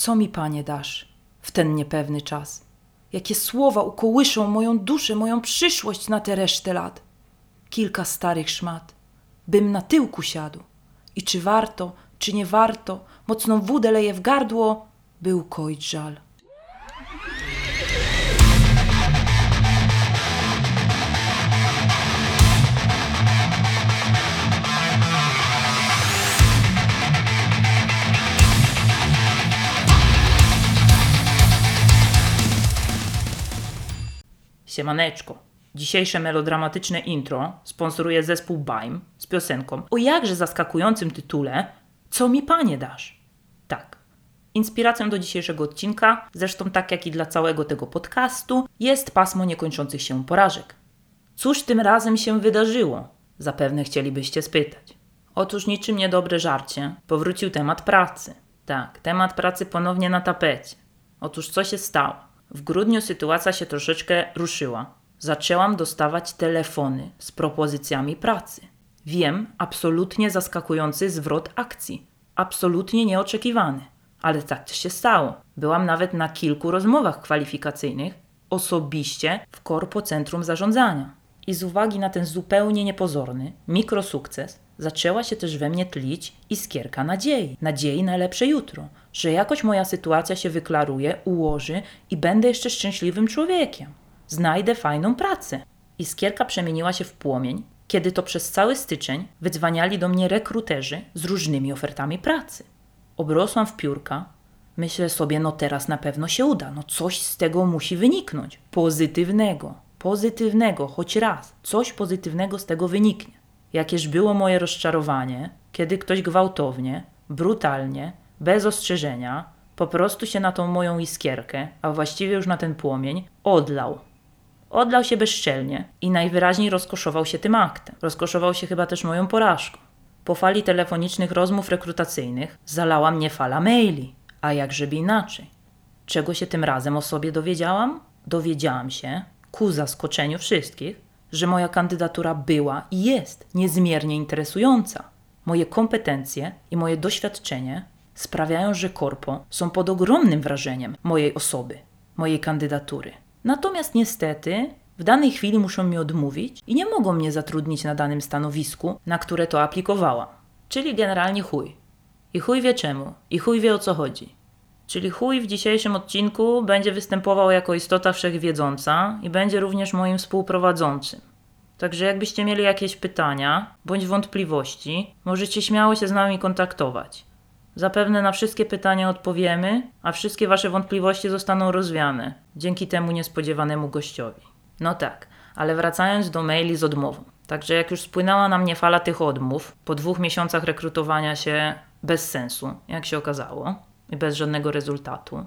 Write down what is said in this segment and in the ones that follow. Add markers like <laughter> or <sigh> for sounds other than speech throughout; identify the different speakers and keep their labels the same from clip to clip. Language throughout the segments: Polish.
Speaker 1: Co mi, panie, dasz w ten niepewny czas? Jakie słowa ukołyszą moją duszę, moją przyszłość na tę resztę lat? Kilka starych szmat, bym na tyłku siadł. I czy warto, czy nie warto, mocną wódę leje w gardło, by ukoić żal. Siemaneczko. Dzisiejsze melodramatyczne intro sponsoruje zespół Baim z piosenką o jakże zaskakującym tytule Co mi panie dasz? Tak. Inspiracją do dzisiejszego odcinka, zresztą tak jak i dla całego tego podcastu, jest pasmo niekończących się porażek. Cóż tym razem się wydarzyło? Zapewne chcielibyście spytać. Otóż niczym niedobre żarcie powrócił temat pracy. Tak, temat pracy ponownie na tapecie. Otóż co się stało? W grudniu sytuacja się troszeczkę ruszyła. Zaczęłam dostawać telefony z propozycjami pracy. Wiem, absolutnie zaskakujący zwrot akcji. Absolutnie nieoczekiwany. Ale tak też się stało. Byłam nawet na kilku rozmowach kwalifikacyjnych, osobiście w Korpo Centrum Zarządzania. I z uwagi na ten zupełnie niepozorny mikrosukces, zaczęła się też we mnie tlić iskierka nadziei. Nadziei na lepsze jutro, że jakoś moja sytuacja się wyklaruje, ułoży i będę jeszcze szczęśliwym człowiekiem. Znajdę fajną pracę. Iskierka przemieniła się w płomień, kiedy to przez cały styczeń wydzwaniali do mnie rekruterzy z różnymi ofertami pracy. Obrosłam w piórka. Myślę sobie, no teraz na pewno się uda, no coś z tego musi wyniknąć. Pozytywnego, pozytywnego, choć raz, coś pozytywnego z tego wyniknie. Jakież było moje rozczarowanie, kiedy ktoś gwałtownie, brutalnie, bez ostrzeżenia, po prostu się na tą moją iskierkę, a właściwie już na ten płomień, odlał. Odlał się bezczelnie i najwyraźniej rozkoszował się tym aktem. Rozkoszował się chyba też moją porażką. Po fali telefonicznych rozmów rekrutacyjnych zalała mnie fala maili, a jakżeby inaczej. Czego się tym razem o sobie dowiedziałam? Dowiedziałam się, ku zaskoczeniu wszystkich, że moja kandydatura była i jest niezmiernie interesująca. Moje kompetencje i moje doświadczenie sprawiają, że korpo są pod ogromnym wrażeniem mojej osoby, mojej kandydatury. Natomiast niestety w danej chwili muszą mi odmówić i nie mogą mnie zatrudnić na danym stanowisku, na które to aplikowałam. Czyli generalnie chuj. I chuj wie czemu, i chuj wie o co chodzi. Czyli chuj w dzisiejszym odcinku będzie występował jako istota wszechwiedząca i będzie również moim współprowadzącym. Także jakbyście mieli jakieś pytania bądź wątpliwości, możecie śmiało się z nami kontaktować. Zapewne na wszystkie pytania odpowiemy, a wszystkie Wasze wątpliwości zostaną rozwiane dzięki temu niespodziewanemu gościowi. No tak, ale wracając do maili z odmową. Także jak już spłynęła na mnie fala tych odmów, po dwóch miesiącach rekrutowania się bez sensu, jak się okazało, i bez żadnego rezultatu,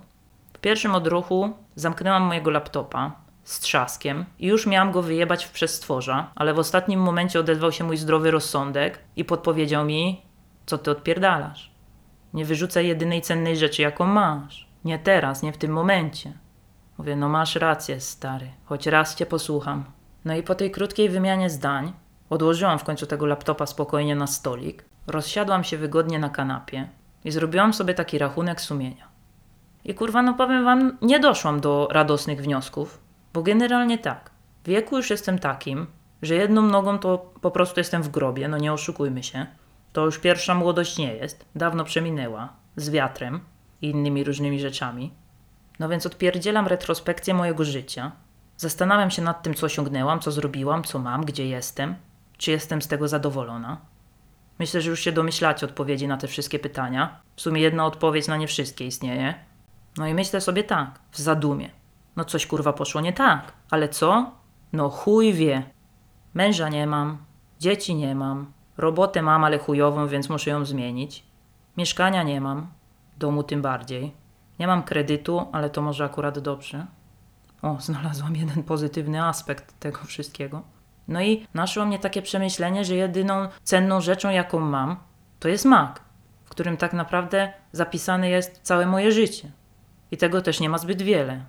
Speaker 1: w pierwszym odruchu zamknęłam mojego laptopa z trzaskiem i już miałam go wyjebać w przestworza, ale w ostatnim momencie odezwał się mój zdrowy rozsądek i podpowiedział mi, co ty odpierdalasz. Nie wyrzucaj jedynej cennej rzeczy, jaką masz. Nie teraz, nie w tym momencie. Mówię, no masz rację, stary, choć raz cię posłucham. No i po tej krótkiej wymianie zdań odłożyłam w końcu tego laptopa spokojnie na stolik, rozsiadłam się wygodnie na kanapie i zrobiłam sobie taki rachunek sumienia. I kurwa, no powiem wam, nie doszłam do radosnych wniosków, bo generalnie tak. W wieku już jestem takim, że jedną nogą to po prostu jestem w grobie, no nie oszukujmy się. To już pierwsza młodość nie jest, dawno przeminęła, z wiatrem i innymi różnymi rzeczami. No więc odpierdzielam retrospekcję mojego życia. Zastanawiam się nad tym, co osiągnęłam, co zrobiłam, co mam, gdzie jestem, czy jestem z tego zadowolona. Myślę, że już się domyślacie odpowiedzi na te wszystkie pytania. W sumie jedna odpowiedź na nie wszystkie istnieje. No i myślę sobie tak, w zadumie. No coś kurwa poszło nie tak, ale co? No chuj wie. Męża nie mam, dzieci nie mam, robotę mam, ale chujową, więc muszę ją zmienić. Mieszkania nie mam, domu tym bardziej. Nie mam kredytu, ale to może akurat dobrze. O, <laughs> znalazłam jeden pozytywny aspekt tego wszystkiego. No i naszło mnie takie przemyślenie, że jedyną cenną rzeczą, jaką mam, to jest Mac, w którym tak naprawdę zapisane jest całe moje życie. I tego też nie ma zbyt wiele.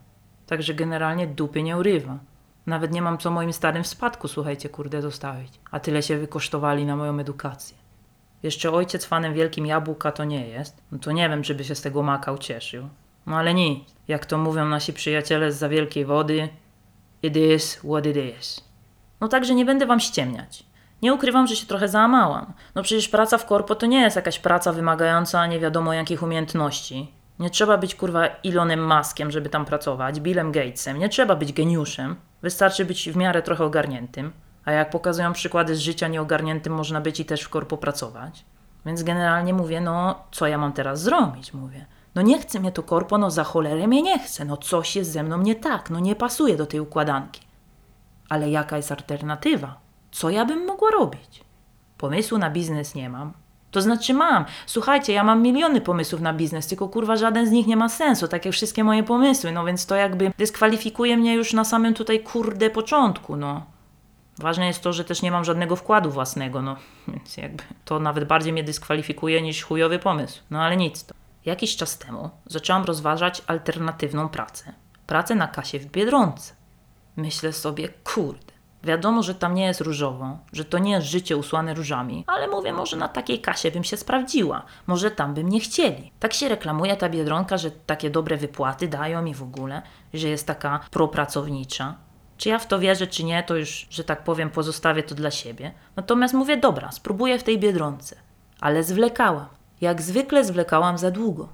Speaker 1: Także generalnie dupy nie urywa. Nawet nie mam co moim starym w spadku, słuchajcie, kurde, zostawić. A tyle się wykosztowali na moją edukację. Jeszcze ojciec fanem wielkim jabłka to nie jest. No to nie wiem, czy by się z tego maka ucieszył. No ale nic. Jak to mówią nasi przyjaciele z za wielkiej wody, it is what it is. No także nie będę wam ściemniać. Nie ukrywam, że się trochę załamałam. No przecież praca w korpo to nie jest jakaś praca wymagająca nie wiadomo jakich umiejętności. Nie trzeba być kurwa Elonem Maskiem, żeby tam pracować, Billem Gatesem, nie trzeba być geniuszem. Wystarczy być w miarę trochę ogarniętym. A jak pokazują przykłady z życia nieogarniętym, można być i też w korpo pracować. Więc generalnie mówię, no co ja mam teraz zrobić, mówię. No nie chce mnie to korpo, no za cholerę mnie nie chce, no coś jest ze mną nie tak, no nie pasuje do tej układanki. Ale jaka jest alternatywa? Co ja bym mogła robić? Pomysłu na biznes nie mam. To znaczy mam. Słuchajcie, ja mam miliony pomysłów na biznes, tylko kurwa żaden z nich nie ma sensu, tak jak wszystkie moje pomysły, no więc to jakby dyskwalifikuje mnie już na samym tutaj kurde początku, no. Ważne jest to, że też nie mam żadnego wkładu własnego, no <laughs> więc jakby to nawet bardziej mnie dyskwalifikuje niż chujowy pomysł. No ale nic to. Jakiś czas temu zaczęłam rozważać alternatywną pracę. Pracę na kasie w Biedronce. Myślę sobie, kurde, wiadomo, że tam nie jest różowo, że to nie jest życie usłane różami, ale mówię, może na takiej kasie bym się sprawdziła, może tam by mnie chcieli. Tak się reklamuje ta Biedronka, że takie dobre wypłaty dają i w ogóle, że jest taka propracownicza. Czy ja w to wierzę, czy nie, to już, że tak powiem, pozostawię to dla siebie. Natomiast mówię, dobra, spróbuję w tej biedronce. Ale zwlekałam. Jak zwykle zwlekałam za długo.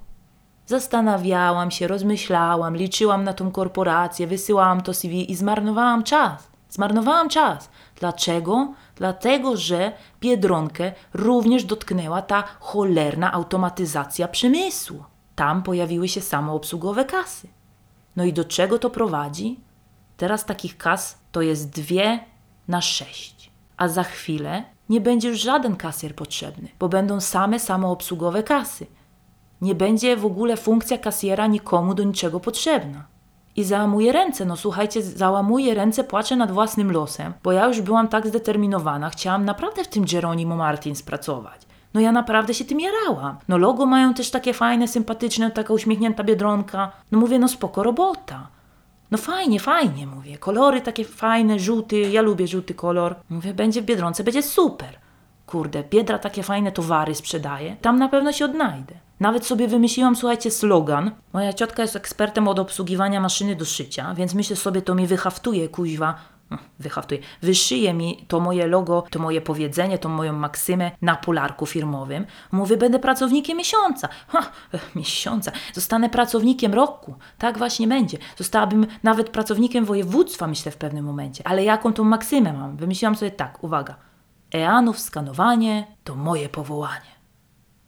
Speaker 1: Zastanawiałam się, rozmyślałam, liczyłam na tą korporację, wysyłałam to CV i zmarnowałam czas. Zmarnowałam czas. Dlaczego? Dlatego, że Biedronkę również dotknęła ta cholerna automatyzacja przemysłu. Tam pojawiły się samoobsługowe kasy. No i do czego to prowadzi? Teraz takich kas to jest dwie na sześć. A za chwilę nie będzie już żaden kasjer potrzebny, bo będą same samoobsługowe kasy. Nie będzie w ogóle funkcja kasjera nikomu do niczego potrzebna. I załamuję ręce, no słuchajcie, załamuję ręce, płaczę nad własnym losem, bo ja już byłam tak zdeterminowana, chciałam naprawdę w tym Geronimo Martins pracować. No ja naprawdę się tym jarałam. No logo mają też takie fajne, sympatyczne, taka uśmiechnięta biedronka. No mówię, no spoko robota. No fajnie, fajnie, mówię. Kolory takie fajne, żółty, ja lubię żółty kolor. Mówię, będzie w Biedronce, będzie super. Kurde, Biedra takie fajne towary sprzedaje. Tam na pewno się odnajdę. Nawet sobie wymyśliłam, słuchajcie, slogan. Moja ciotka jest ekspertem od obsługiwania maszyny do szycia, więc myślę sobie, to mi wyhaftuje, kuźwa, hm, wyhaftuje, wyszyje mi to moje logo, to moje powiedzenie, tą moją maksymę na polarku firmowym. Mówię, będę pracownikiem miesiąca. Ha, miesiąca. Zostanę pracownikiem roku. Tak właśnie będzie. Zostałabym nawet pracownikiem województwa, myślę w pewnym momencie. Ale jaką tą maksymę mam? Wymyśliłam sobie tak, uwaga. Eanów skanowanie to moje powołanie.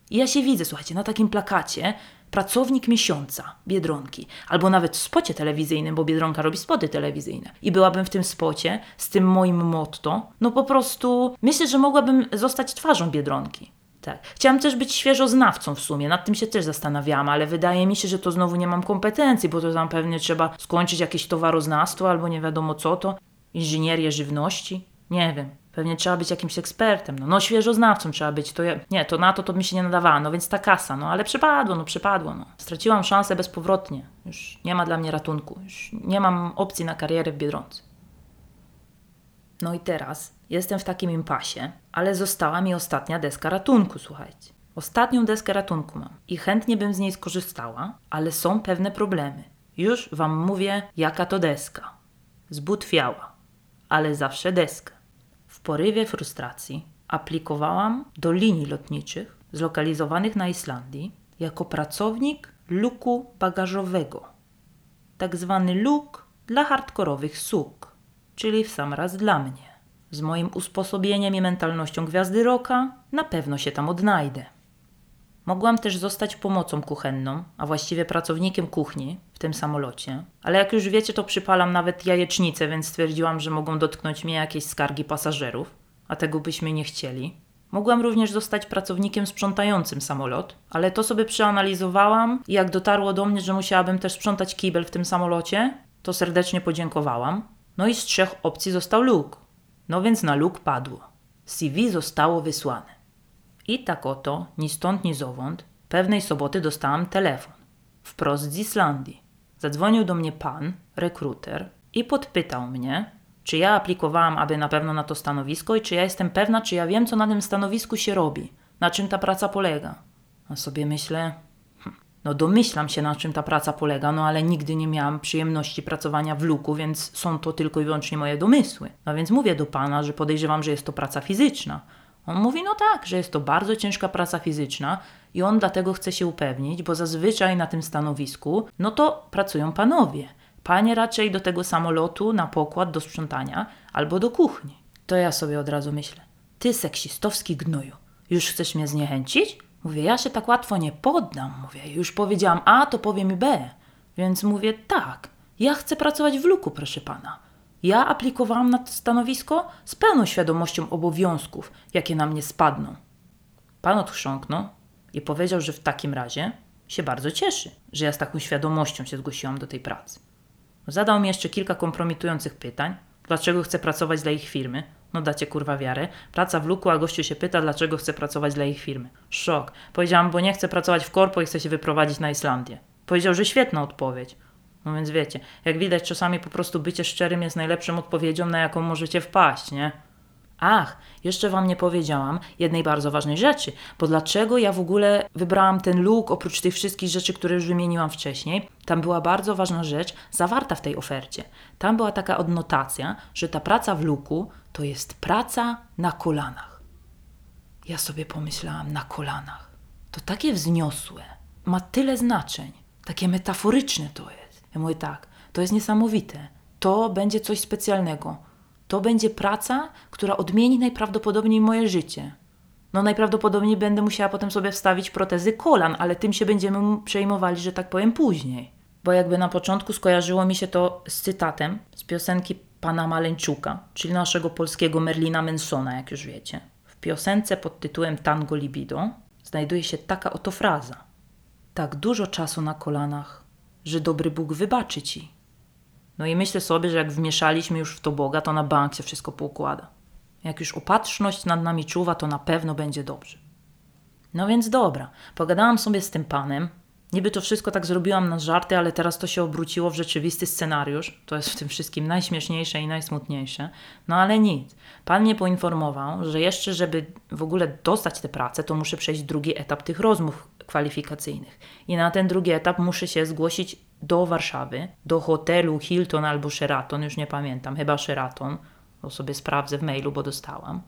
Speaker 1: I ja się widzę, słuchajcie, na takim plakacie pracownik miesiąca Biedronki, albo nawet w spocie telewizyjnym, bo Biedronka robi spoty telewizyjne. I byłabym w tym spocie z tym moim motto. No po prostu myślę, że mogłabym zostać twarzą Biedronki. Tak. Chciałam też być świeżoznawcą w sumie, nad tym się też zastanawiałam, ale wydaje mi się, że to znowu nie mam kompetencji, bo to tam pewnie trzeba skończyć jakieś towaroznawstwo albo nie wiadomo co to, inżynierię żywności. Nie wiem. Pewnie trzeba być jakimś ekspertem, no, no świeżoznawcą trzeba być, to ja, nie, to na to to mi się nie nadawała, no więc ta kasa, no ale przypadło, no przypadło, no. Straciłam szansę bezpowrotnie, już nie ma dla mnie ratunku, już nie mam opcji na karierę w Biedronce. No i teraz jestem w takim impasie, ale została mi ostatnia deska ratunku, słuchajcie. Ostatnią deskę ratunku mam i chętnie bym z niej skorzystała, ale są pewne problemy. Już Wam mówię, jaka to deska. Zbutwiała, ale zawsze deska. Porywie frustracji aplikowałam do linii lotniczych zlokalizowanych na Islandii jako pracownik luku bagażowego. Tak zwany luk dla hardkorowych suk, czyli w sam raz dla mnie. Z moim usposobieniem i mentalnością gwiazdy roka na pewno się tam odnajdę. Mogłam też zostać pomocą kuchenną, a właściwie pracownikiem kuchni w tym samolocie, ale jak już wiecie, to przypalam nawet jajecznicę, więc stwierdziłam, że mogą dotknąć mnie jakieś skargi pasażerów, a tego byśmy nie chcieli. Mogłam również zostać pracownikiem sprzątającym samolot, ale to sobie przeanalizowałam i jak dotarło do mnie, że musiałabym też sprzątać kibel w tym samolocie, to serdecznie podziękowałam. No i z trzech opcji został Luke. No więc na Luke padło. CV zostało wysłane. I tak oto, ni stąd, ni zowąd, pewnej soboty dostałam telefon. Wprost z Islandii. Zadzwonił do mnie pan, rekruter, i podpytał mnie, czy ja aplikowałam aby na pewno na to stanowisko i czy ja jestem pewna, czy ja wiem, co na tym stanowisku się robi. na czym ta praca polega. A sobie myślę, hm, no domyślam się na czym ta praca polega, no ale nigdy nie miałam przyjemności pracowania w luku, więc są to tylko i wyłącznie moje domysły. No więc mówię do pana, że podejrzewam, że jest to praca fizyczna. On mówi, no tak, że jest to bardzo ciężka praca fizyczna i on dlatego chce się upewnić, bo zazwyczaj na tym stanowisku, no to pracują panowie. Panie raczej do tego samolotu na pokład do sprzątania albo do kuchni. To ja sobie od razu myślę, ty seksistowski gnoju, już chcesz mnie zniechęcić? Mówię, ja się tak łatwo nie poddam. Mówię, już powiedziałam A, to powiem i B. Więc mówię, tak, ja chcę pracować w luku, proszę pana. Ja aplikowałam na to stanowisko z pełną świadomością obowiązków, jakie na mnie spadną. Pan odchrząknął i powiedział, że w takim razie się bardzo cieszy, że ja z taką świadomością się zgłosiłam do tej pracy. Zadał mi jeszcze kilka kompromitujących pytań. Dlaczego chcę pracować dla ich firmy? No dacie kurwa wiarę. Praca w luku, a gościu się pyta, dlaczego chcę pracować dla ich firmy. Szok. Powiedziałam, bo nie chcę pracować w korpo i chcę się wyprowadzić na Islandię. Powiedział, że świetna odpowiedź. No więc wiecie, jak widać, czasami po prostu bycie szczerym jest najlepszą odpowiedzią, na jaką możecie wpaść, nie? Ach, jeszcze Wam nie powiedziałam jednej bardzo ważnej rzeczy, bo dlaczego ja w ogóle wybrałam ten look oprócz tych wszystkich rzeczy, które już wymieniłam wcześniej? Tam była bardzo ważna rzecz zawarta w tej ofercie. Tam była taka odnotacja, że ta praca w luku to jest praca na kolanach. Ja sobie pomyślałam, na kolanach. To takie wzniosłe, ma tyle znaczeń, takie metaforyczne to jest. Ja mówię tak, to jest niesamowite. To będzie coś specjalnego. To będzie praca, która odmieni najprawdopodobniej moje życie. No najprawdopodobniej będę musiała potem sobie wstawić protezy kolan, ale tym się będziemy przejmowali, że tak powiem, później. Bo jakby na początku skojarzyło mi się to z cytatem z piosenki pana Maleńczuka, czyli naszego polskiego Merlina Mansona, jak już wiecie. W piosence pod tytułem Tango Libido znajduje się taka oto fraza. Tak dużo czasu na kolanach, że dobry Bóg wybaczy ci. No i myślę sobie, że jak wmieszaliśmy już w to Boga, to na bank się wszystko poukłada. Jak już opatrzność nad nami czuwa, to na pewno będzie dobrze. No więc dobra, pogadałam sobie z tym panem. Niby to wszystko tak zrobiłam na żarty, ale teraz to się obróciło w rzeczywisty scenariusz. To jest w tym wszystkim najśmieszniejsze i najsmutniejsze. No ale nic. Pan mnie poinformował, że jeszcze, żeby w ogóle dostać tę pracę, to muszę przejść drugi etap tych rozmów kwalifikacyjnych. I na ten drugi etap muszę się zgłosić do Warszawy, do hotelu Hilton albo Sheraton, już nie pamiętam, chyba Sheraton, to sobie sprawdzę w mailu, bo dostałam.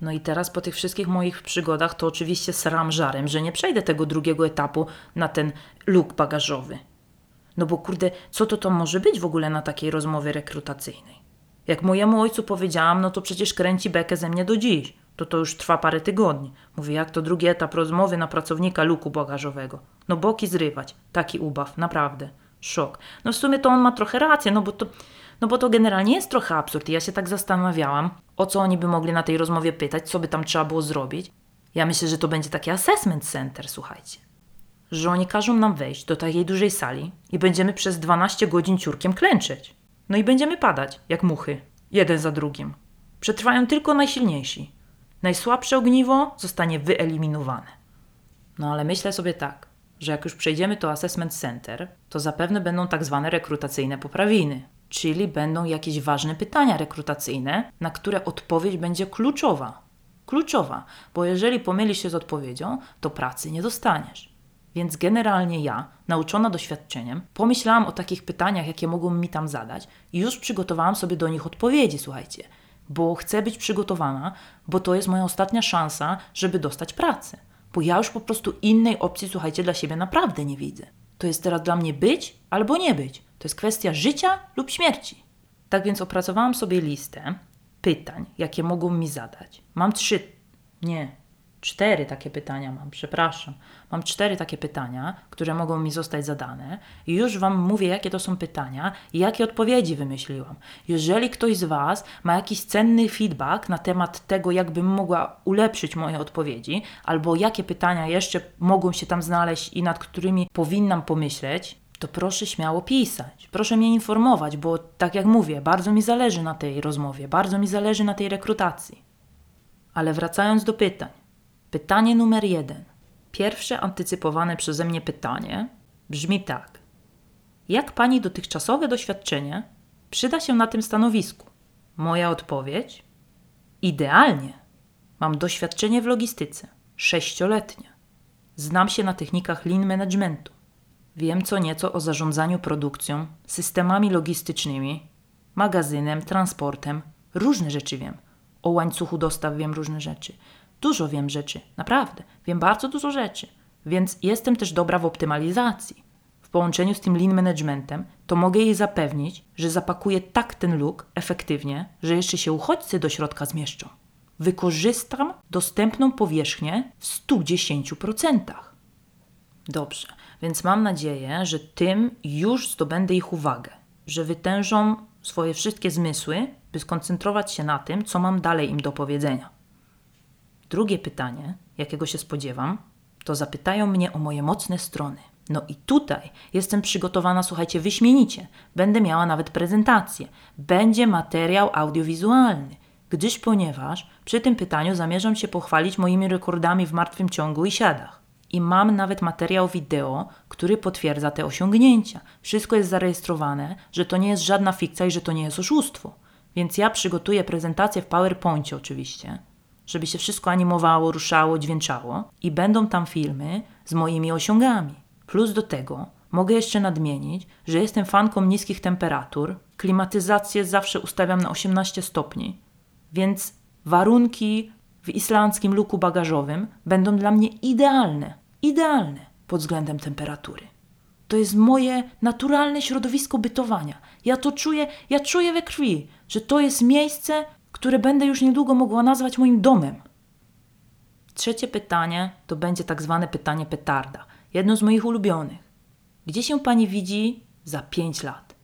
Speaker 1: No i teraz po tych wszystkich moich przygodach to oczywiście sram żarem, że nie przejdę tego drugiego etapu na ten luk bagażowy. No bo kurde, co to to może być w ogóle na takiej rozmowie rekrutacyjnej? Jak mojemu ojcu powiedziałam, no to przecież kręci bekę ze mnie do dziś. To to już trwa parę tygodni. Mówię, jak to drugi etap rozmowy na pracownika luku bagażowego. No boki zrywać. Taki ubaw, naprawdę. Szok. No w sumie to on ma trochę rację, no bo to, no bo to generalnie jest trochę absurd. I ja się tak zastanawiałam, o co oni by mogli na tej rozmowie pytać, co by tam trzeba było zrobić. Ja myślę, że to będzie taki assessment center, słuchajcie. Że oni każą nam wejść do takiej dużej sali i będziemy przez 12 godzin ciurkiem klęczeć. No i będziemy padać, jak muchy, jeden za drugim. Przetrwają tylko najsilniejsi. Najsłabsze ogniwo zostanie wyeliminowane. No ale myślę sobie tak, że jak już przejdziemy to assessment center, to zapewne będą tak zwane rekrutacyjne poprawiny, czyli będą jakieś ważne pytania rekrutacyjne, na które odpowiedź będzie kluczowa. Kluczowa, bo jeżeli pomylisz się z odpowiedzią, to pracy nie dostaniesz. Więc generalnie ja, nauczona doświadczeniem, pomyślałam o takich pytaniach, jakie mogą mi tam zadać i już przygotowałam sobie do nich odpowiedzi, słuchajcie, bo chcę być przygotowana, bo to jest moja ostatnia szansa, żeby dostać pracę. Bo ja już po prostu innej opcji, słuchajcie, dla siebie naprawdę nie widzę. To jest teraz dla mnie być albo nie być. To jest kwestia życia lub śmierci. Tak więc opracowałam sobie listę pytań, jakie mogą mi zadać. Mam trzy, nie, Cztery takie pytania mam, przepraszam. Mam cztery takie pytania, które mogą mi zostać zadane i już Wam mówię, jakie to są pytania i jakie odpowiedzi wymyśliłam. Jeżeli ktoś z Was ma jakiś cenny feedback na temat tego, jakbym mogła ulepszyć moje odpowiedzi, albo jakie pytania jeszcze mogą się tam znaleźć i nad którymi powinnam pomyśleć, to proszę śmiało pisać. Proszę mnie informować, bo tak jak mówię, bardzo mi zależy na tej rozmowie, bardzo mi zależy na tej rekrutacji. Ale wracając do pytań. Pytanie numer jeden. Pierwsze antycypowane przeze mnie pytanie brzmi tak. Jak pani dotychczasowe doświadczenie przyda się na tym stanowisku? Moja odpowiedź? Idealnie. Mam doświadczenie w logistyce. sześcioletnie. Znam się na technikach lean managementu. Wiem co nieco o zarządzaniu produkcją, systemami logistycznymi, magazynem, transportem. Różne rzeczy wiem. O łańcuchu dostaw wiem różne rzeczy. Dużo wiem rzeczy, naprawdę. Wiem bardzo dużo rzeczy. Więc jestem też dobra w optymalizacji. W połączeniu z tym lean managementem, to mogę jej zapewnić, że zapakuję tak ten look efektywnie, że jeszcze się uchodźcy do środka zmieszczą. Wykorzystam dostępną powierzchnię w 110%. Dobrze, więc mam nadzieję, że tym już zdobędę ich uwagę, że wytężą swoje wszystkie zmysły, by skoncentrować się na tym, co mam dalej im do powiedzenia. Drugie pytanie, jakiego się spodziewam, to zapytają mnie o moje mocne strony. No i tutaj jestem przygotowana, słuchajcie, wyśmienicie. Będę miała nawet prezentację. Będzie materiał audiowizualny, gdyż ponieważ przy tym pytaniu zamierzam się pochwalić moimi rekordami w martwym ciągu i siadach. I mam nawet materiał wideo, który potwierdza te osiągnięcia. Wszystko jest zarejestrowane, że to nie jest żadna fikcja i że to nie jest oszustwo. Więc ja przygotuję prezentację w PowerPoincie oczywiście, żeby się wszystko animowało, ruszało, dźwięczało i będą tam filmy z moimi osiągami. Plus do tego mogę jeszcze nadmienić, że jestem fanką niskich temperatur, klimatyzację zawsze ustawiam na 18 stopni, więc warunki w islandzkim luku bagażowym będą dla mnie idealne, idealne pod względem temperatury. To jest moje naturalne środowisko bytowania. Ja to czuję, ja czuję we krwi, że to jest miejsce, które będę już niedługo mogła nazwać moim domem. Trzecie pytanie to będzie tak zwane pytanie petarda. Jedno z moich ulubionych. Gdzie się pani widzi za pięć lat?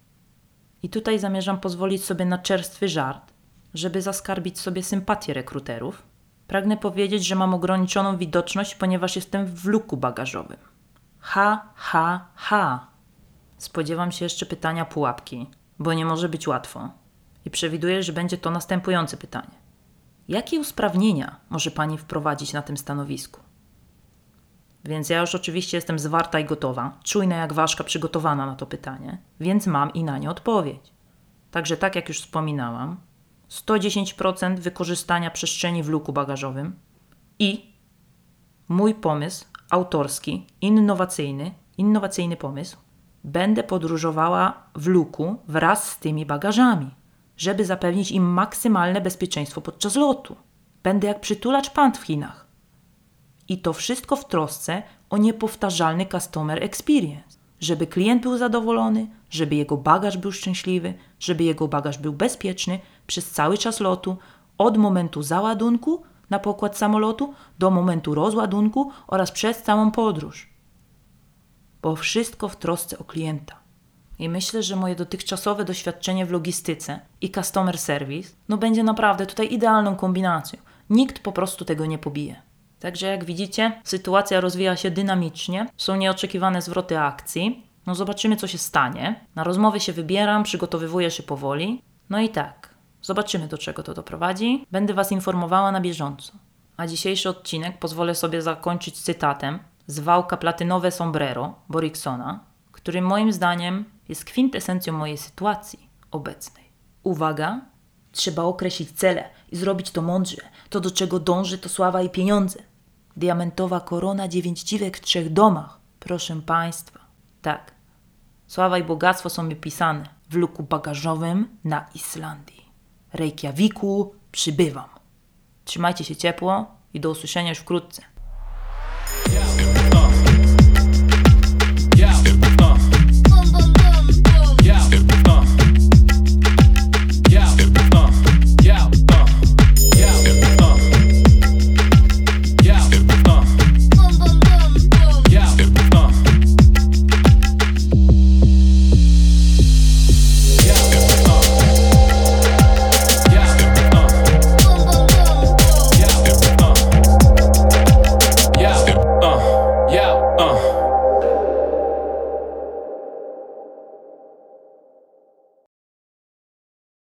Speaker 1: I tutaj zamierzam pozwolić sobie na czerstwy żart, żeby zaskarbić sobie sympatię rekruterów. Pragnę powiedzieć, że mam ograniczoną widoczność, ponieważ jestem w luku bagażowym. Ha, ha, ha. Spodziewam się jeszcze pytania pułapki, bo nie może być łatwo. I przewiduję, że będzie to następujące pytanie. Jakie usprawnienia może Pani wprowadzić na tym stanowisku? Więc ja już oczywiście jestem zwarta i gotowa, czujna jak ważka, przygotowana na to pytanie, więc mam i na nie odpowiedź. Także tak jak już wspominałam, 110% wykorzystania przestrzeni w luku bagażowym i mój pomysł autorski, innowacyjny, innowacyjny pomysł, będę podróżowała w luku wraz z tymi bagażami, żeby zapewnić im maksymalne bezpieczeństwo podczas lotu. Będę jak przytulacz pand w Chinach. I to wszystko w trosce o niepowtarzalny customer experience. Żeby klient był zadowolony, żeby jego bagaż był szczęśliwy, żeby jego bagaż był bezpieczny przez cały czas lotu, od momentu załadunku na pokład samolotu do momentu rozładunku oraz przez całą podróż. Bo wszystko w trosce o klienta. I myślę, że moje dotychczasowe doświadczenie w logistyce i customer service no będzie naprawdę tutaj idealną kombinacją. Nikt po prostu tego nie pobije. Także jak widzicie, sytuacja rozwija się dynamicznie, są nieoczekiwane zwroty akcji. No zobaczymy, co się stanie. Na rozmowy się wybieram, przygotowywuję się powoli. No i tak, zobaczymy, do czego to doprowadzi. Będę Was informowała na bieżąco. A dzisiejszy odcinek pozwolę sobie zakończyć cytatem z wałka Platynowe Sombrero Boriksona, który moim zdaniem jest kwintesencją mojej sytuacji obecnej. Uwaga, trzeba określić cele i zrobić to mądrze. To, do czego dąży, to sława i pieniądze diamentowa korona, dziewięć dziwek w trzech domach. Proszę Państwa, tak. Sława i bogactwo są mi pisane w luku bagażowym na Islandii. Reykjaviku przybywam. Trzymajcie się ciepło i do usłyszenia już wkrótce.